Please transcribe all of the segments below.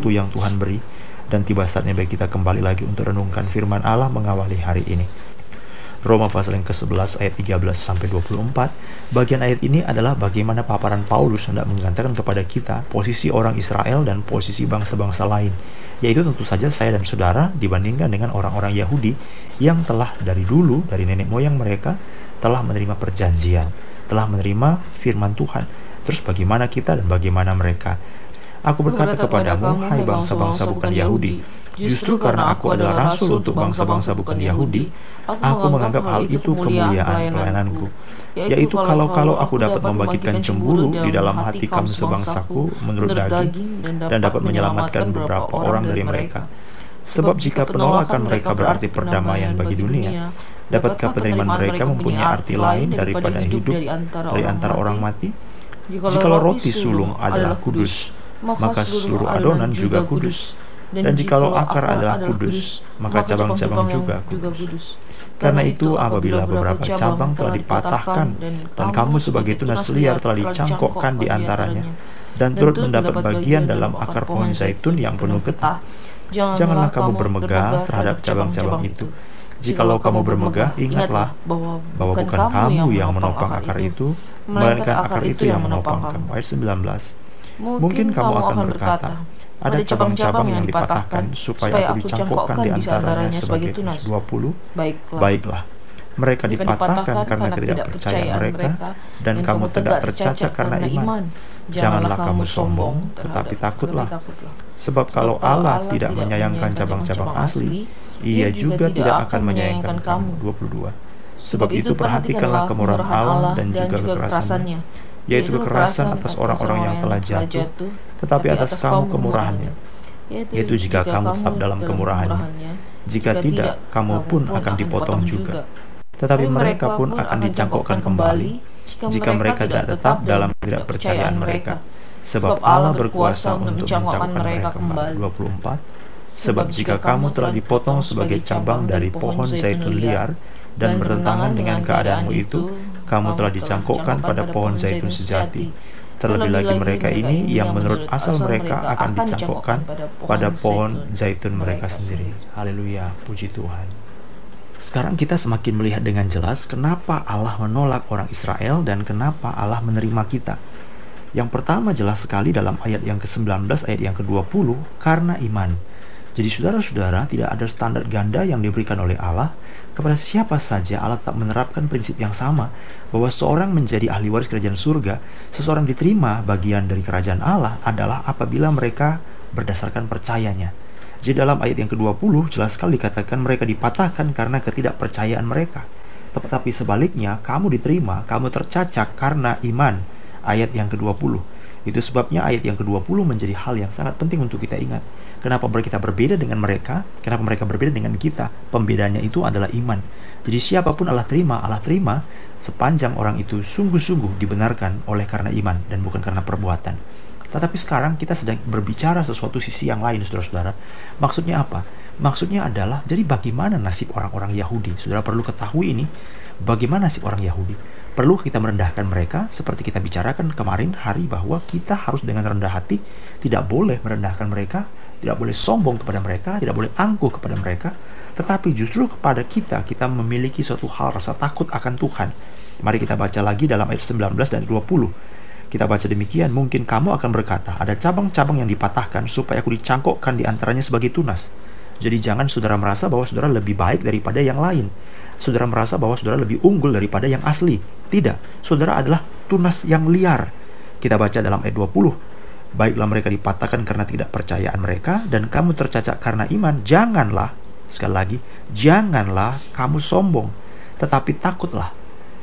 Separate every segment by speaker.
Speaker 1: waktu yang Tuhan beri dan tiba saatnya bagi kita kembali lagi untuk renungkan firman Allah mengawali hari ini. Roma pasal yang ke-11 ayat 13 sampai 24. Bagian ayat ini adalah bagaimana paparan Paulus hendak menggantikan kepada kita posisi orang Israel dan posisi bangsa-bangsa lain. Yaitu tentu saja saya dan saudara dibandingkan dengan orang-orang Yahudi yang telah dari dulu dari nenek moyang mereka telah menerima perjanjian, telah menerima firman Tuhan. Terus bagaimana kita dan bagaimana mereka? Aku berkata kepadamu, hai bangsa-bangsa bukan Yahudi, justru karena aku adalah rasul untuk bangsa-bangsa bukan Yahudi, aku menganggap hal itu kemuliaan pelayananku. Yaitu kalau-kalau aku dapat membangkitkan cemburu di dalam hati kamu sebangsaku menurut daging dan dapat menyelamatkan beberapa orang dari mereka. Sebab jika penolakan mereka berarti perdamaian bagi dunia, dapatkah penerimaan mereka mempunyai arti lain daripada hidup dari antara orang mati? Jikalau roti sulung adalah kudus, maka seluruh adonan juga kudus. Dan jikalau akar adalah kudus, maka cabang-cabang juga kudus. Karena itu apabila beberapa cabang telah dipatahkan dan kamu sebagai tunas liar telah dicangkokkan di antaranya dan turut mendapat bagian dalam akar pohon zaitun yang penuh getah, janganlah kamu bermegah terhadap cabang-cabang itu. Jikalau kamu bermegah, ingatlah bahwa bukan kamu yang menopang akar itu, melainkan akar itu yang menopang kamu. Ayat 19. Mungkin kamu akan berkata, ada cabang-cabang yang dipatahkan supaya aku dicampurkan di antaranya sebagai tunas. 20. Baiklah. Baiklah. Mereka dipatahkan karena ketidakpercayaan mereka dan kamu tidak tercacat karena iman. Janganlah kamu sombong, tetapi takutlah. Sebab kalau Allah tidak menyayangkan cabang-cabang asli, ia juga tidak akan menyayangkan kamu. 22. Sebab itu perhatikanlah kemurahan Allah dan juga kekerasannya yaitu kekerasan atas orang-orang yang telah jatuh, tetapi atas kamu kemurahannya, yaitu jika kamu tetap dalam kemurahannya. Jika tidak, kamu pun akan dipotong juga. Tetapi mereka pun akan dicangkokkan kembali jika mereka tidak tetap dalam ketidakpercayaan mereka. Sebab Allah berkuasa untuk mencangkokkan mereka kembali. 24 Sebab jika kamu telah dipotong sebagai cabang dari pohon zaitun liar dan bertentangan dengan keadaanmu itu, kamu telah dicangkokkan pada pohon zaitun sejati. Terlebih lagi mereka ini yang menurut asal mereka akan dicangkokkan pada pohon zaitun mereka sendiri. Haleluya, puji Tuhan. Sekarang kita semakin melihat dengan jelas kenapa Allah menolak orang Israel dan kenapa Allah menerima kita. Yang pertama jelas sekali dalam ayat yang ke-19 ayat yang ke-20 karena iman. Jadi saudara-saudara tidak ada standar ganda yang diberikan oleh Allah kepada siapa saja Allah tak menerapkan prinsip yang sama bahwa seorang menjadi ahli waris kerajaan surga, seseorang diterima bagian dari kerajaan Allah adalah apabila mereka berdasarkan percayanya. Jadi dalam ayat yang ke-20 jelas sekali dikatakan mereka dipatahkan karena ketidakpercayaan mereka. Tetapi sebaliknya, kamu diterima, kamu tercacak karena iman. Ayat yang ke-20. Itu sebabnya ayat yang ke-20 menjadi hal yang sangat penting untuk kita ingat. Kenapa kita berbeda dengan mereka? Kenapa mereka berbeda dengan kita? Pembedanya itu adalah iman. Jadi siapa pun Allah terima, Allah terima sepanjang orang itu sungguh-sungguh dibenarkan oleh karena iman dan bukan karena perbuatan. Tetapi sekarang kita sedang berbicara sesuatu sisi yang lain, saudara-saudara. Maksudnya apa? Maksudnya adalah, jadi bagaimana nasib orang-orang Yahudi? Saudara perlu ketahui ini, bagaimana nasib orang Yahudi? Perlu kita merendahkan mereka, seperti kita bicarakan kemarin hari bahwa kita harus dengan rendah hati, tidak boleh merendahkan mereka, tidak boleh sombong kepada mereka, tidak boleh angkuh kepada mereka, tetapi justru kepada kita, kita memiliki suatu hal rasa takut akan Tuhan. Mari kita baca lagi dalam ayat 19 dan 20. Kita baca demikian, mungkin kamu akan berkata, ada cabang-cabang yang dipatahkan supaya aku dicangkokkan di antaranya sebagai tunas. Jadi jangan saudara merasa bahwa saudara lebih baik daripada yang lain. Saudara merasa bahwa saudara lebih unggul daripada yang asli. Tidak, saudara adalah tunas yang liar. Kita baca dalam ayat 20, baiklah mereka dipatahkan karena tidak percayaan mereka dan kamu tercacat karena iman. Janganlah sekali lagi janganlah kamu sombong tetapi takutlah.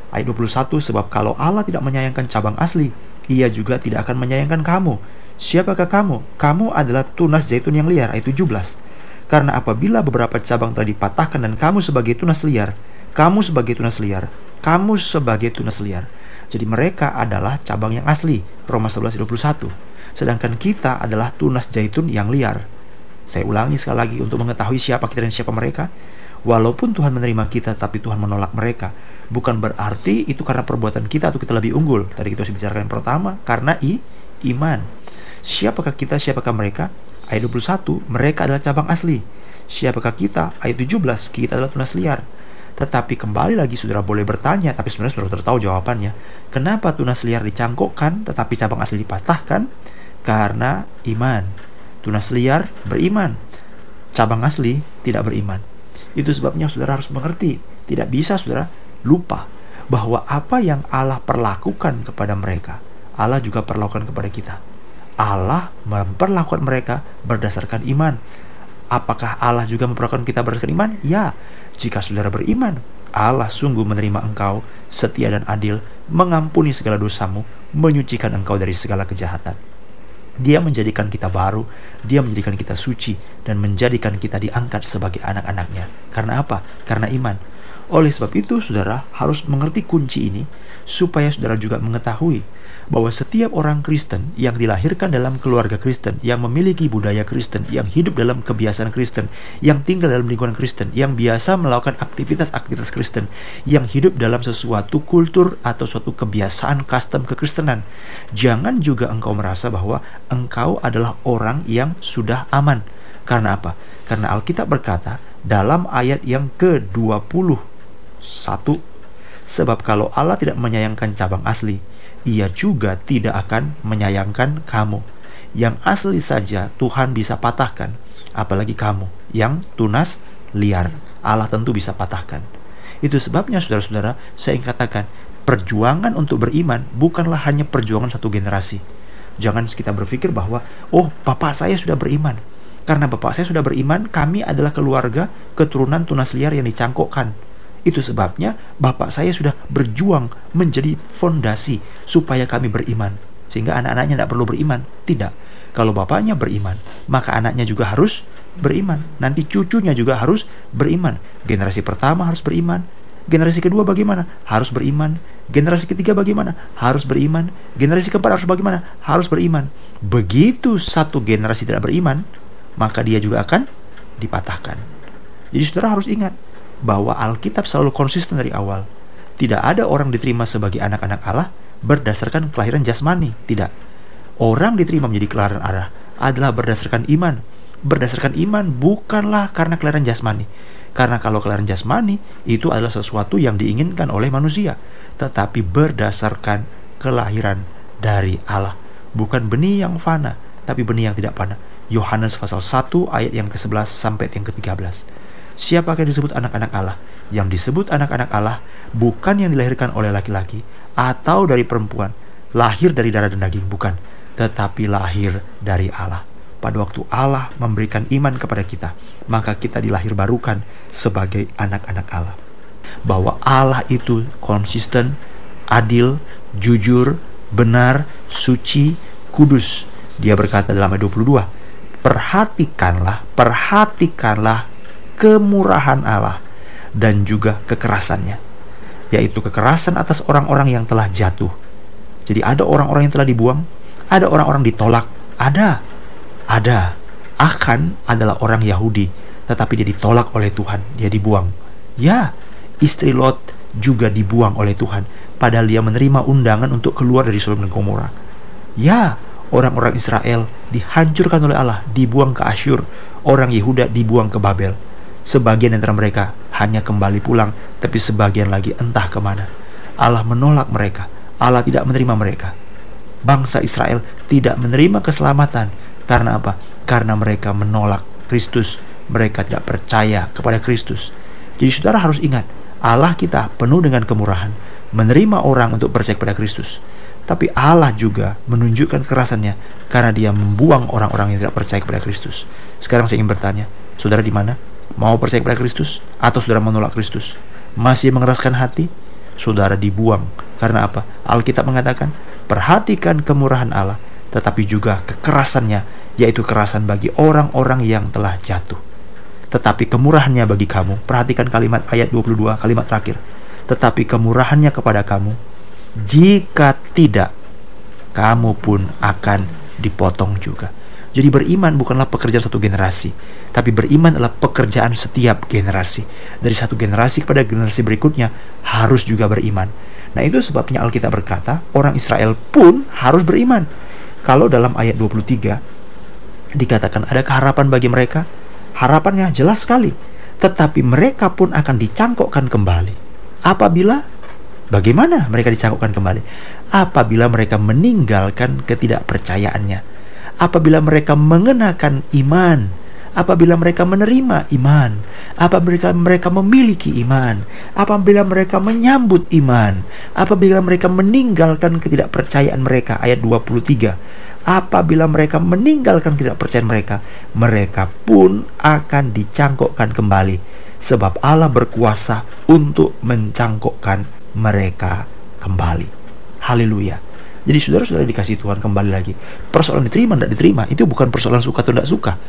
Speaker 1: Ayat 21 sebab kalau Allah tidak menyayangkan cabang asli ia juga tidak akan menyayangkan kamu. Siapakah kamu? Kamu adalah tunas zaitun yang liar. Ayat 17 karena apabila beberapa cabang telah dipatahkan dan kamu sebagai tunas liar kamu sebagai tunas liar kamu sebagai tunas liar jadi mereka adalah cabang yang asli Roma 11 21 sedangkan kita adalah tunas zaitun yang liar. Saya ulangi sekali lagi untuk mengetahui siapa kita dan siapa mereka. Walaupun Tuhan menerima kita, tapi Tuhan menolak mereka. Bukan berarti itu karena perbuatan kita atau kita lebih unggul. Tadi kita sudah bicarakan yang pertama, karena i, iman. Siapakah kita, siapakah mereka? Ayat 21, mereka adalah cabang asli. Siapakah kita? Ayat 17, kita adalah tunas liar. Tetapi kembali lagi saudara boleh bertanya, tapi sebenarnya saudara sudah tahu jawabannya. Kenapa tunas liar dicangkokkan, tetapi cabang asli dipatahkan? Karena iman. Tunas liar beriman, cabang asli tidak beriman. Itu sebabnya saudara harus mengerti. Tidak bisa saudara lupa bahwa apa yang Allah perlakukan kepada mereka, Allah juga perlakukan kepada kita. Allah memperlakukan mereka berdasarkan iman. Apakah Allah juga memperlakukan kita berdasarkan iman? Ya, jika saudara beriman, Allah sungguh menerima engkau setia dan adil, mengampuni segala dosamu, menyucikan engkau dari segala kejahatan. Dia menjadikan kita baru, dia menjadikan kita suci, dan menjadikan kita diangkat sebagai anak-anaknya. Karena apa? Karena iman. Oleh sebab itu, saudara harus mengerti kunci ini, supaya saudara juga mengetahui bahwa setiap orang Kristen yang dilahirkan dalam keluarga Kristen, yang memiliki budaya Kristen, yang hidup dalam kebiasaan Kristen, yang tinggal dalam lingkungan Kristen, yang biasa melakukan aktivitas-aktivitas Kristen, yang hidup dalam sesuatu kultur atau suatu kebiasaan custom kekristenan. Jangan juga engkau merasa bahwa engkau adalah orang yang sudah aman. Karena apa? Karena Alkitab berkata dalam ayat yang ke-21 Sebab kalau Allah tidak menyayangkan cabang asli, ia juga tidak akan menyayangkan kamu. Yang asli saja Tuhan bisa patahkan, apalagi kamu yang tunas liar. Allah tentu bisa patahkan. Itu sebabnya saudara-saudara, saya ingin katakan, perjuangan untuk beriman bukanlah hanya perjuangan satu generasi. Jangan kita berpikir bahwa, oh bapak saya sudah beriman. Karena bapak saya sudah beriman, kami adalah keluarga keturunan tunas liar yang dicangkokkan itu sebabnya bapak saya sudah berjuang menjadi fondasi supaya kami beriman. Sehingga anak-anaknya tidak perlu beriman. Tidak. Kalau bapaknya beriman, maka anaknya juga harus beriman. Nanti cucunya juga harus beriman. Generasi pertama harus beriman. Generasi kedua bagaimana? Harus beriman. Generasi ketiga bagaimana? Harus beriman. Generasi keempat harus bagaimana? Harus beriman. Begitu satu generasi tidak beriman, maka dia juga akan dipatahkan. Jadi saudara harus ingat, bahwa Alkitab selalu konsisten dari awal. Tidak ada orang diterima sebagai anak-anak Allah berdasarkan kelahiran jasmani, tidak. Orang diterima menjadi kelahiran Allah adalah berdasarkan iman. Berdasarkan iman bukanlah karena kelahiran jasmani. Karena kalau kelahiran jasmani itu adalah sesuatu yang diinginkan oleh manusia, tetapi berdasarkan kelahiran dari Allah. Bukan benih yang fana, tapi benih yang tidak fana. Yohanes pasal 1 ayat yang ke-11 sampai yang ke-13. Siapakah yang disebut anak-anak Allah? Yang disebut anak-anak Allah bukan yang dilahirkan oleh laki-laki atau dari perempuan, lahir dari darah dan daging, bukan, tetapi lahir dari Allah. Pada waktu Allah memberikan iman kepada kita, maka kita dilahir barukan sebagai anak-anak Allah. Bahwa Allah itu konsisten, adil, jujur, benar, suci, kudus. Dia berkata dalam ayat 22, Perhatikanlah, perhatikanlah kemurahan Allah dan juga kekerasannya, yaitu kekerasan atas orang-orang yang telah jatuh. Jadi ada orang-orang yang telah dibuang, ada orang-orang ditolak, ada, ada. Akan adalah orang Yahudi, tetapi dia ditolak oleh Tuhan, dia dibuang. Ya, istri Lot juga dibuang oleh Tuhan, padahal dia menerima undangan untuk keluar dari Sodom dan Gomora. Ya, orang-orang Israel dihancurkan oleh Allah, dibuang ke Asyur, orang Yehuda dibuang ke Babel. Sebagian antara mereka hanya kembali pulang, tapi sebagian lagi entah ke mana. Allah menolak mereka. Allah tidak menerima mereka. Bangsa Israel tidak menerima keselamatan. Karena apa? Karena mereka menolak Kristus. Mereka tidak percaya kepada Kristus. Jadi saudara harus ingat, Allah kita penuh dengan kemurahan, menerima orang untuk percaya kepada Kristus. Tapi Allah juga menunjukkan kerasannya karena dia membuang orang-orang yang tidak percaya kepada Kristus. Sekarang saya ingin bertanya, saudara di mana? Mau percaya kepada Kristus atau saudara menolak Kristus? Masih mengeraskan hati? Saudara dibuang. Karena apa? Alkitab mengatakan, perhatikan kemurahan Allah, tetapi juga kekerasannya, yaitu kekerasan bagi orang-orang yang telah jatuh. Tetapi kemurahannya bagi kamu, perhatikan kalimat ayat 22, kalimat terakhir. Tetapi kemurahannya kepada kamu, jika tidak, kamu pun akan dipotong juga. Jadi beriman bukanlah pekerjaan satu generasi, tapi beriman adalah pekerjaan setiap generasi. Dari satu generasi kepada generasi berikutnya harus juga beriman. Nah itu sebabnya Alkitab berkata, orang Israel pun harus beriman. Kalau dalam ayat 23, dikatakan ada harapan bagi mereka. Harapannya jelas sekali. Tetapi mereka pun akan dicangkokkan kembali. Apabila bagaimana mereka dicangkokkan kembali? Apabila mereka meninggalkan ketidakpercayaannya. Apabila mereka mengenakan iman apabila mereka menerima iman, apabila mereka memiliki iman, apabila mereka menyambut iman, apabila mereka meninggalkan ketidakpercayaan mereka ayat 23 apabila mereka meninggalkan ketidakpercayaan mereka, mereka pun akan dicangkokkan kembali sebab Allah berkuasa untuk mencangkokkan mereka kembali. Haleluya. Jadi saudara-saudara dikasih Tuhan kembali lagi. Persoalan diterima tidak diterima itu bukan persoalan suka atau tidak suka.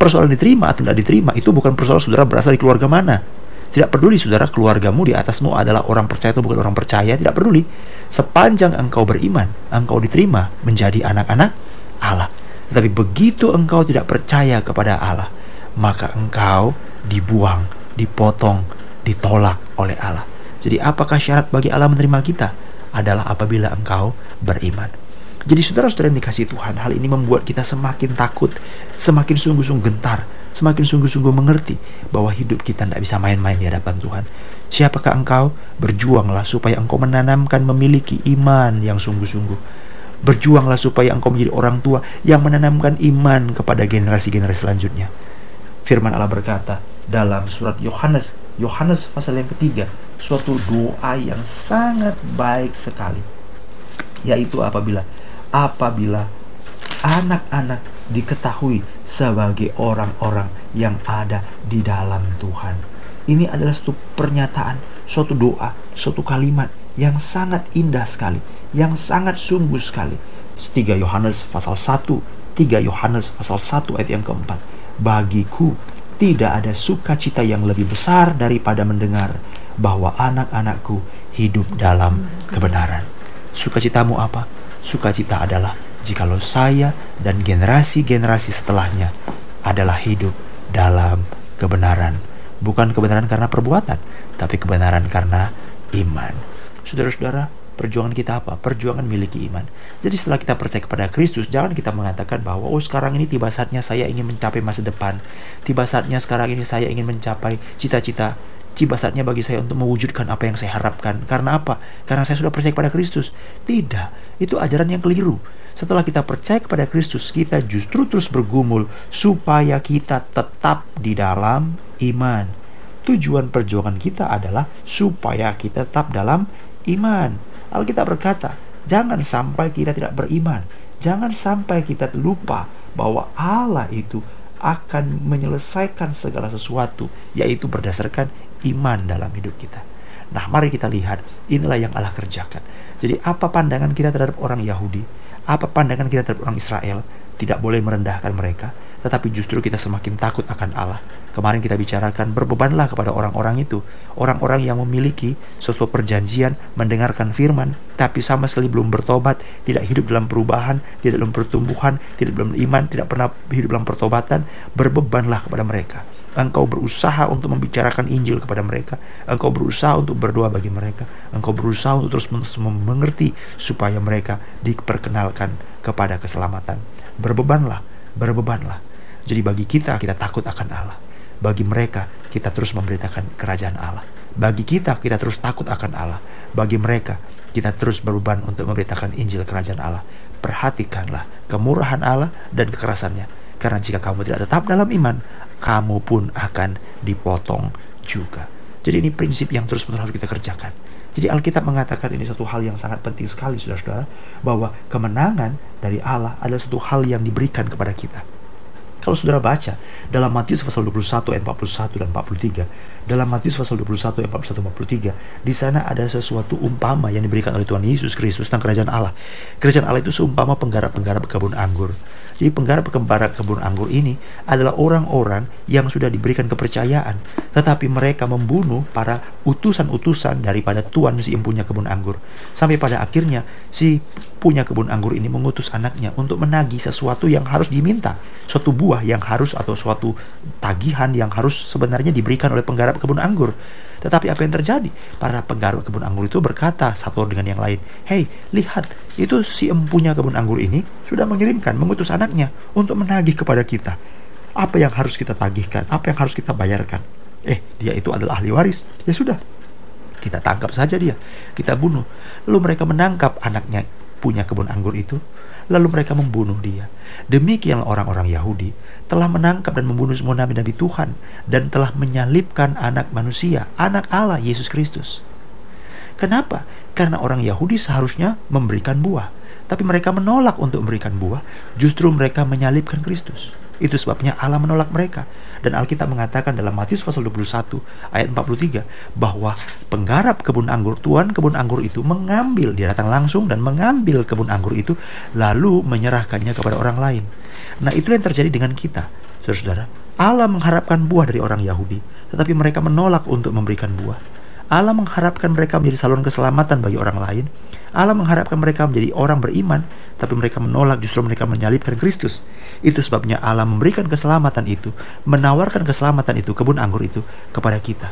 Speaker 1: Persoalan diterima atau tidak diterima itu bukan persoalan saudara berasal dari keluarga mana. Tidak peduli saudara keluargamu di atasmu adalah orang percaya atau bukan orang percaya, tidak peduli. Sepanjang engkau beriman, engkau diterima menjadi anak-anak Allah. Tetapi begitu engkau tidak percaya kepada Allah, maka engkau dibuang, dipotong, ditolak oleh Allah. Jadi apakah syarat bagi Allah menerima kita? adalah apabila engkau beriman. Jadi saudara-saudara yang dikasih Tuhan, hal ini membuat kita semakin takut, semakin sungguh-sungguh gentar, semakin sungguh-sungguh mengerti bahwa hidup kita tidak bisa main-main di hadapan Tuhan. Siapakah engkau? Berjuanglah supaya engkau menanamkan memiliki iman yang sungguh-sungguh. Berjuanglah supaya engkau menjadi orang tua yang menanamkan iman kepada generasi-generasi selanjutnya. Firman Allah berkata dalam surat Yohanes, Yohanes pasal yang ketiga, suatu doa yang sangat baik sekali yaitu apabila apabila anak-anak diketahui sebagai orang-orang yang ada di dalam Tuhan. Ini adalah suatu pernyataan, suatu doa, suatu kalimat yang sangat indah sekali, yang sangat sungguh sekali. 3 Yohanes pasal 1, 3 Yohanes pasal 1 ayat yang keempat. Bagiku tidak ada sukacita yang lebih besar daripada mendengar bahwa anak-anakku hidup dalam kebenaran. Sukacitamu apa? Sukacita adalah jikalau saya dan generasi-generasi setelahnya adalah hidup dalam kebenaran. Bukan kebenaran karena perbuatan, tapi kebenaran karena iman. Saudara-saudara, perjuangan kita apa? Perjuangan miliki iman. Jadi setelah kita percaya kepada Kristus, jangan kita mengatakan bahwa oh sekarang ini tiba saatnya saya ingin mencapai masa depan. Tiba saatnya sekarang ini saya ingin mencapai cita-cita tiba saatnya bagi saya untuk mewujudkan apa yang saya harapkan. Karena apa? Karena saya sudah percaya kepada Kristus. Tidak, itu ajaran yang keliru. Setelah kita percaya kepada Kristus, kita justru terus bergumul supaya kita tetap di dalam iman. Tujuan perjuangan kita adalah supaya kita tetap dalam iman. Alkitab berkata, jangan sampai kita tidak beriman. Jangan sampai kita lupa bahwa Allah itu akan menyelesaikan segala sesuatu, yaitu berdasarkan iman dalam hidup kita. Nah, mari kita lihat inilah yang Allah kerjakan. Jadi, apa pandangan kita terhadap orang Yahudi? Apa pandangan kita terhadap orang Israel? Tidak boleh merendahkan mereka, tetapi justru kita semakin takut akan Allah. Kemarin kita bicarakan berbebanlah kepada orang-orang itu, orang-orang yang memiliki suatu perjanjian mendengarkan firman, tapi sama sekali belum bertobat, tidak hidup dalam perubahan, tidak dalam pertumbuhan, tidak dalam iman, tidak pernah hidup dalam pertobatan, berbebanlah kepada mereka. Engkau berusaha untuk membicarakan Injil kepada mereka. Engkau berusaha untuk berdoa bagi mereka. Engkau berusaha untuk terus mengerti supaya mereka diperkenalkan kepada keselamatan. Berbebanlah, berbebanlah. Jadi bagi kita, kita takut akan Allah. Bagi mereka, kita terus memberitakan kerajaan Allah. Bagi kita, kita terus takut akan Allah. Bagi mereka, kita terus berbeban untuk memberitakan Injil kerajaan Allah. Perhatikanlah kemurahan Allah dan kekerasannya. Karena jika kamu tidak tetap dalam iman, kamu pun akan dipotong juga. Jadi ini prinsip yang terus-menerus harus kita kerjakan. Jadi Alkitab mengatakan ini satu hal yang sangat penting sekali saudara-saudara bahwa kemenangan dari Allah adalah satu hal yang diberikan kepada kita. Kalau saudara baca dalam Matius pasal 21 ayat 41 dan 43, dalam Matius pasal 21 ayat 41 43, di sana ada sesuatu umpama yang diberikan oleh Tuhan Yesus Kristus tentang kerajaan Allah. Kerajaan Allah itu seumpama penggarap-penggarap kebun anggur. Jadi penggarap-penggarap kebun anggur ini adalah orang-orang yang sudah diberikan kepercayaan, tetapi mereka membunuh para utusan-utusan daripada Tuhan si punya kebun anggur. Sampai pada akhirnya si punya kebun anggur ini mengutus anaknya untuk menagih sesuatu yang harus diminta, suatu buah yang harus atau suatu tagihan yang harus sebenarnya diberikan oleh penggarap kebun anggur. Tetapi apa yang terjadi? Para penggarap kebun anggur itu berkata satu dengan yang lain, Hei, lihat, itu si empunya kebun anggur ini sudah mengirimkan, mengutus anaknya untuk menagih kepada kita. Apa yang harus kita tagihkan? Apa yang harus kita bayarkan? Eh, dia itu adalah ahli waris. Ya sudah, kita tangkap saja dia. Kita bunuh. Lalu mereka menangkap anaknya punya kebun anggur itu lalu mereka membunuh dia. Demikian orang-orang Yahudi telah menangkap dan membunuh semua nabi-nabi Tuhan dan telah menyalibkan anak manusia, anak Allah Yesus Kristus. Kenapa? Karena orang Yahudi seharusnya memberikan buah, tapi mereka menolak untuk memberikan buah, justru mereka menyalibkan Kristus. Itu sebabnya Allah menolak mereka. Dan Alkitab mengatakan dalam Matius pasal 21 ayat 43 bahwa penggarap kebun anggur, tuan kebun anggur itu mengambil, dia datang langsung dan mengambil kebun anggur itu lalu menyerahkannya kepada orang lain. Nah, itu yang terjadi dengan kita, saudara-saudara. Allah mengharapkan buah dari orang Yahudi, tetapi mereka menolak untuk memberikan buah. Allah mengharapkan mereka menjadi saluran keselamatan bagi orang lain. Allah mengharapkan mereka menjadi orang beriman, tapi mereka menolak justru mereka menyalibkan Kristus. Itu sebabnya Allah memberikan keselamatan itu, menawarkan keselamatan itu, kebun anggur itu kepada kita.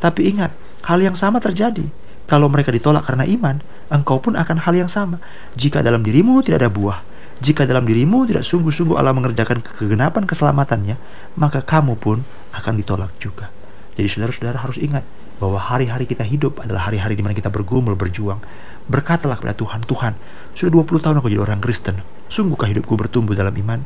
Speaker 1: Tapi ingat, hal yang sama terjadi. Kalau mereka ditolak karena iman, engkau pun akan hal yang sama. Jika dalam dirimu tidak ada buah, jika dalam dirimu tidak sungguh-sungguh Allah mengerjakan kegenapan keselamatannya, maka kamu pun akan ditolak juga. Jadi saudara-saudara harus ingat, bahwa hari-hari kita hidup adalah hari-hari di mana kita bergumul, berjuang. Berkatalah kepada Tuhan, Tuhan, sudah 20 tahun aku jadi orang Kristen. Sungguhkah hidupku bertumbuh dalam iman?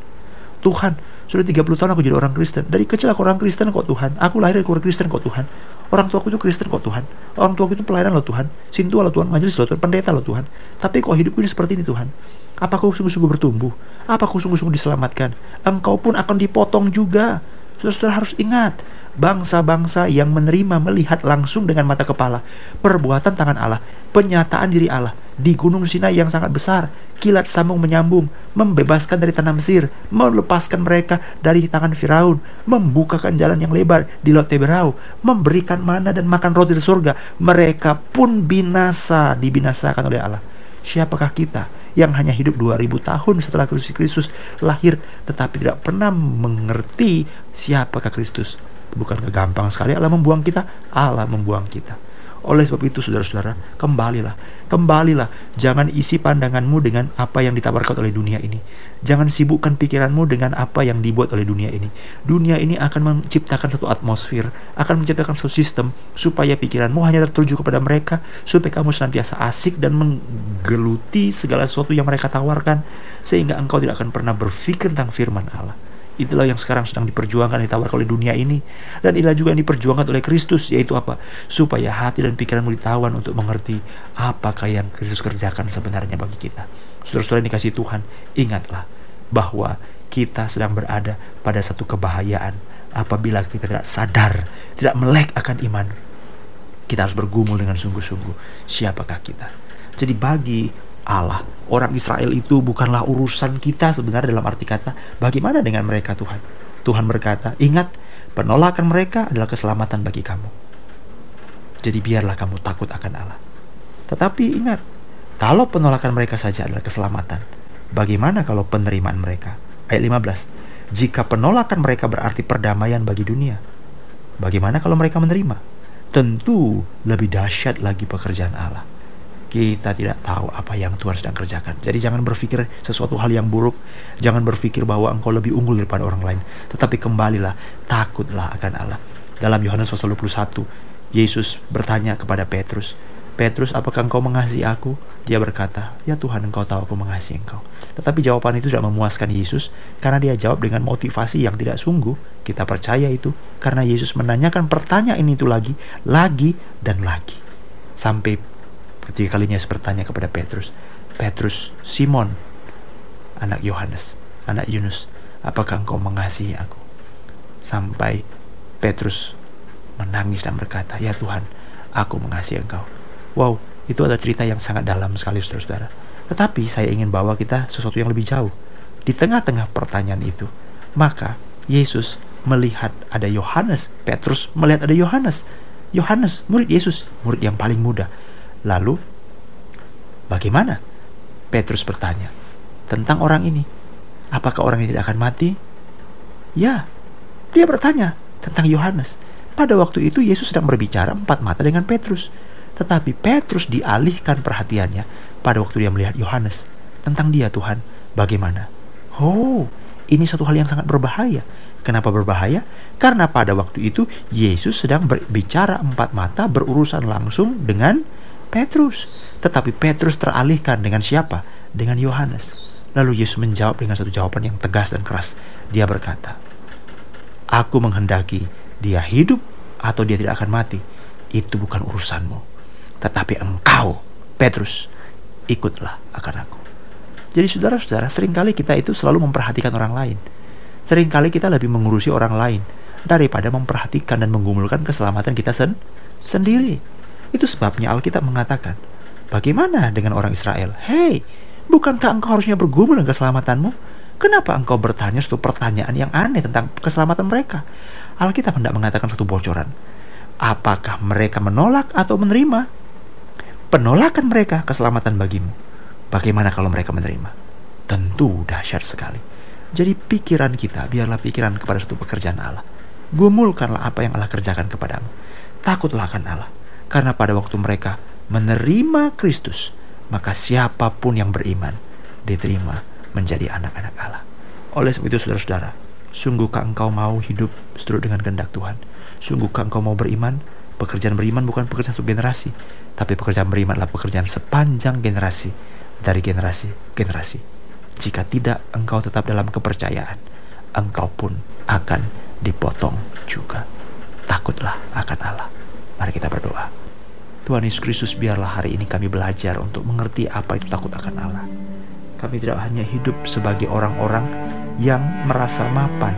Speaker 1: Tuhan, sudah 30 tahun aku jadi orang Kristen. Dari kecil aku orang Kristen kok Tuhan. Aku lahir dari keluarga Kristen kok Tuhan. Orang tuaku itu Kristen kok Tuhan. Orang tuaku itu pelayanan loh Tuhan. Sintua loh Tuhan, majelis loh Tuhan, pendeta loh Tuhan. Tapi kok hidupku ini seperti ini Tuhan? Apa aku sungguh-sungguh bertumbuh? Apa aku sungguh-sungguh diselamatkan? Engkau pun akan dipotong juga. Saudara-saudara harus ingat, bangsa-bangsa yang menerima melihat langsung dengan mata kepala perbuatan tangan Allah, penyataan diri Allah di gunung Sinai yang sangat besar, kilat sambung menyambung, membebaskan dari tanah Mesir, melepaskan mereka dari tangan Firaun, membukakan jalan yang lebar di Laut Teberau, memberikan mana dan makan roti di surga, mereka pun binasa, dibinasakan oleh Allah. Siapakah kita yang hanya hidup 2000 tahun setelah Kristus Kristus lahir tetapi tidak pernah mengerti siapakah Kristus? Bukan gampang sekali Allah membuang kita? Allah membuang kita. Oleh sebab itu saudara-saudara, kembalilah, kembalilah. Jangan isi pandanganmu dengan apa yang ditawarkan oleh dunia ini. Jangan sibukkan pikiranmu dengan apa yang dibuat oleh dunia ini. Dunia ini akan menciptakan satu atmosfer, akan menciptakan satu sistem supaya pikiranmu hanya tertuju kepada mereka, supaya kamu senantiasa asik dan menggeluti segala sesuatu yang mereka tawarkan, sehingga engkau tidak akan pernah berpikir tentang firman Allah. Itulah yang sekarang sedang diperjuangkan ditawarkan oleh dunia ini dan inilah juga yang diperjuangkan oleh Kristus yaitu apa? Supaya hati dan pikiranmu ditawan untuk mengerti apakah yang Kristus kerjakan sebenarnya bagi kita. Saudara-saudara yang dikasih Tuhan, ingatlah bahwa kita sedang berada pada satu kebahayaan apabila kita tidak sadar, tidak melek akan iman. Kita harus bergumul dengan sungguh-sungguh siapakah kita. Jadi bagi Allah. Orang Israel itu bukanlah urusan kita sebenarnya dalam arti kata bagaimana dengan mereka Tuhan. Tuhan berkata, ingat penolakan mereka adalah keselamatan bagi kamu. Jadi biarlah kamu takut akan Allah. Tetapi ingat, kalau penolakan mereka saja adalah keselamatan, bagaimana kalau penerimaan mereka? Ayat 15. Jika penolakan mereka berarti perdamaian bagi dunia, bagaimana kalau mereka menerima? Tentu lebih dahsyat lagi pekerjaan Allah kita tidak tahu apa yang Tuhan sedang kerjakan. Jadi jangan berpikir sesuatu hal yang buruk, jangan berpikir bahwa engkau lebih unggul daripada orang lain, tetapi kembalilah, takutlah akan Allah. Dalam Yohanes pasal 21, Yesus bertanya kepada Petrus, Petrus, apakah engkau mengasihi aku? Dia berkata, ya Tuhan engkau tahu aku mengasihi engkau. Tetapi jawaban itu tidak memuaskan Yesus karena dia jawab dengan motivasi yang tidak sungguh. Kita percaya itu karena Yesus menanyakan pertanyaan itu lagi, lagi, dan lagi. Sampai Ketika kalinya bertanya kepada Petrus, Petrus, Simon, anak Yohanes, anak Yunus, apakah engkau mengasihi aku? Sampai Petrus menangis dan berkata, Ya Tuhan, aku mengasihi engkau. Wow, itu adalah cerita yang sangat dalam sekali saudara-saudara. Tetapi saya ingin bawa kita sesuatu yang lebih jauh. Di tengah-tengah pertanyaan itu, maka Yesus melihat ada Yohanes, Petrus melihat ada Yohanes. Yohanes, murid Yesus, murid yang paling muda. Lalu, bagaimana? Petrus bertanya tentang orang ini. Apakah orang ini tidak akan mati? Ya, dia bertanya tentang Yohanes. Pada waktu itu Yesus sedang berbicara empat mata dengan Petrus. Tetapi Petrus dialihkan perhatiannya pada waktu dia melihat Yohanes. Tentang dia Tuhan, bagaimana? Oh, ini satu hal yang sangat berbahaya. Kenapa berbahaya? Karena pada waktu itu Yesus sedang berbicara empat mata berurusan langsung dengan Petrus. Tetapi Petrus teralihkan dengan siapa? Dengan Yohanes. Lalu Yesus menjawab dengan satu jawaban yang tegas dan keras. Dia berkata, Aku menghendaki dia hidup atau dia tidak akan mati, itu bukan urusanmu. Tetapi engkau, Petrus, ikutlah akan aku. Jadi saudara-saudara, sering kali kita itu selalu memperhatikan orang lain. Seringkali kita lebih mengurusi orang lain daripada memperhatikan dan menggumulkan keselamatan kita sen sendiri. Itu sebabnya Alkitab mengatakan, bagaimana dengan orang Israel? Hei, bukankah engkau harusnya bergumul dengan keselamatanmu? Kenapa engkau bertanya suatu pertanyaan yang aneh tentang keselamatan mereka? Alkitab hendak mengatakan suatu bocoran. Apakah mereka menolak atau menerima? Penolakan mereka keselamatan bagimu. Bagaimana kalau mereka menerima? Tentu dahsyat sekali. Jadi pikiran kita biarlah pikiran kepada suatu pekerjaan Allah. Gumulkanlah apa yang Allah kerjakan kepadamu. Takutlah akan Allah. Karena pada waktu mereka menerima Kristus, maka siapa pun yang beriman diterima menjadi anak-anak Allah. Oleh sebab itu saudara-saudara, Sungguhkah engkau mau hidup seturut dengan kehendak Tuhan? Sungguhkah engkau mau beriman? Pekerjaan beriman bukan pekerjaan satu generasi, tapi pekerjaan beriman adalah pekerjaan sepanjang generasi, dari generasi ke generasi. Jika tidak engkau tetap dalam kepercayaan, engkau pun akan dipotong juga. Takutlah akan Allah. Mari kita berdoa. Tuhan Yesus Kristus biarlah hari ini kami belajar untuk mengerti apa itu takut akan Allah. Kami tidak hanya hidup sebagai orang-orang yang merasa mapan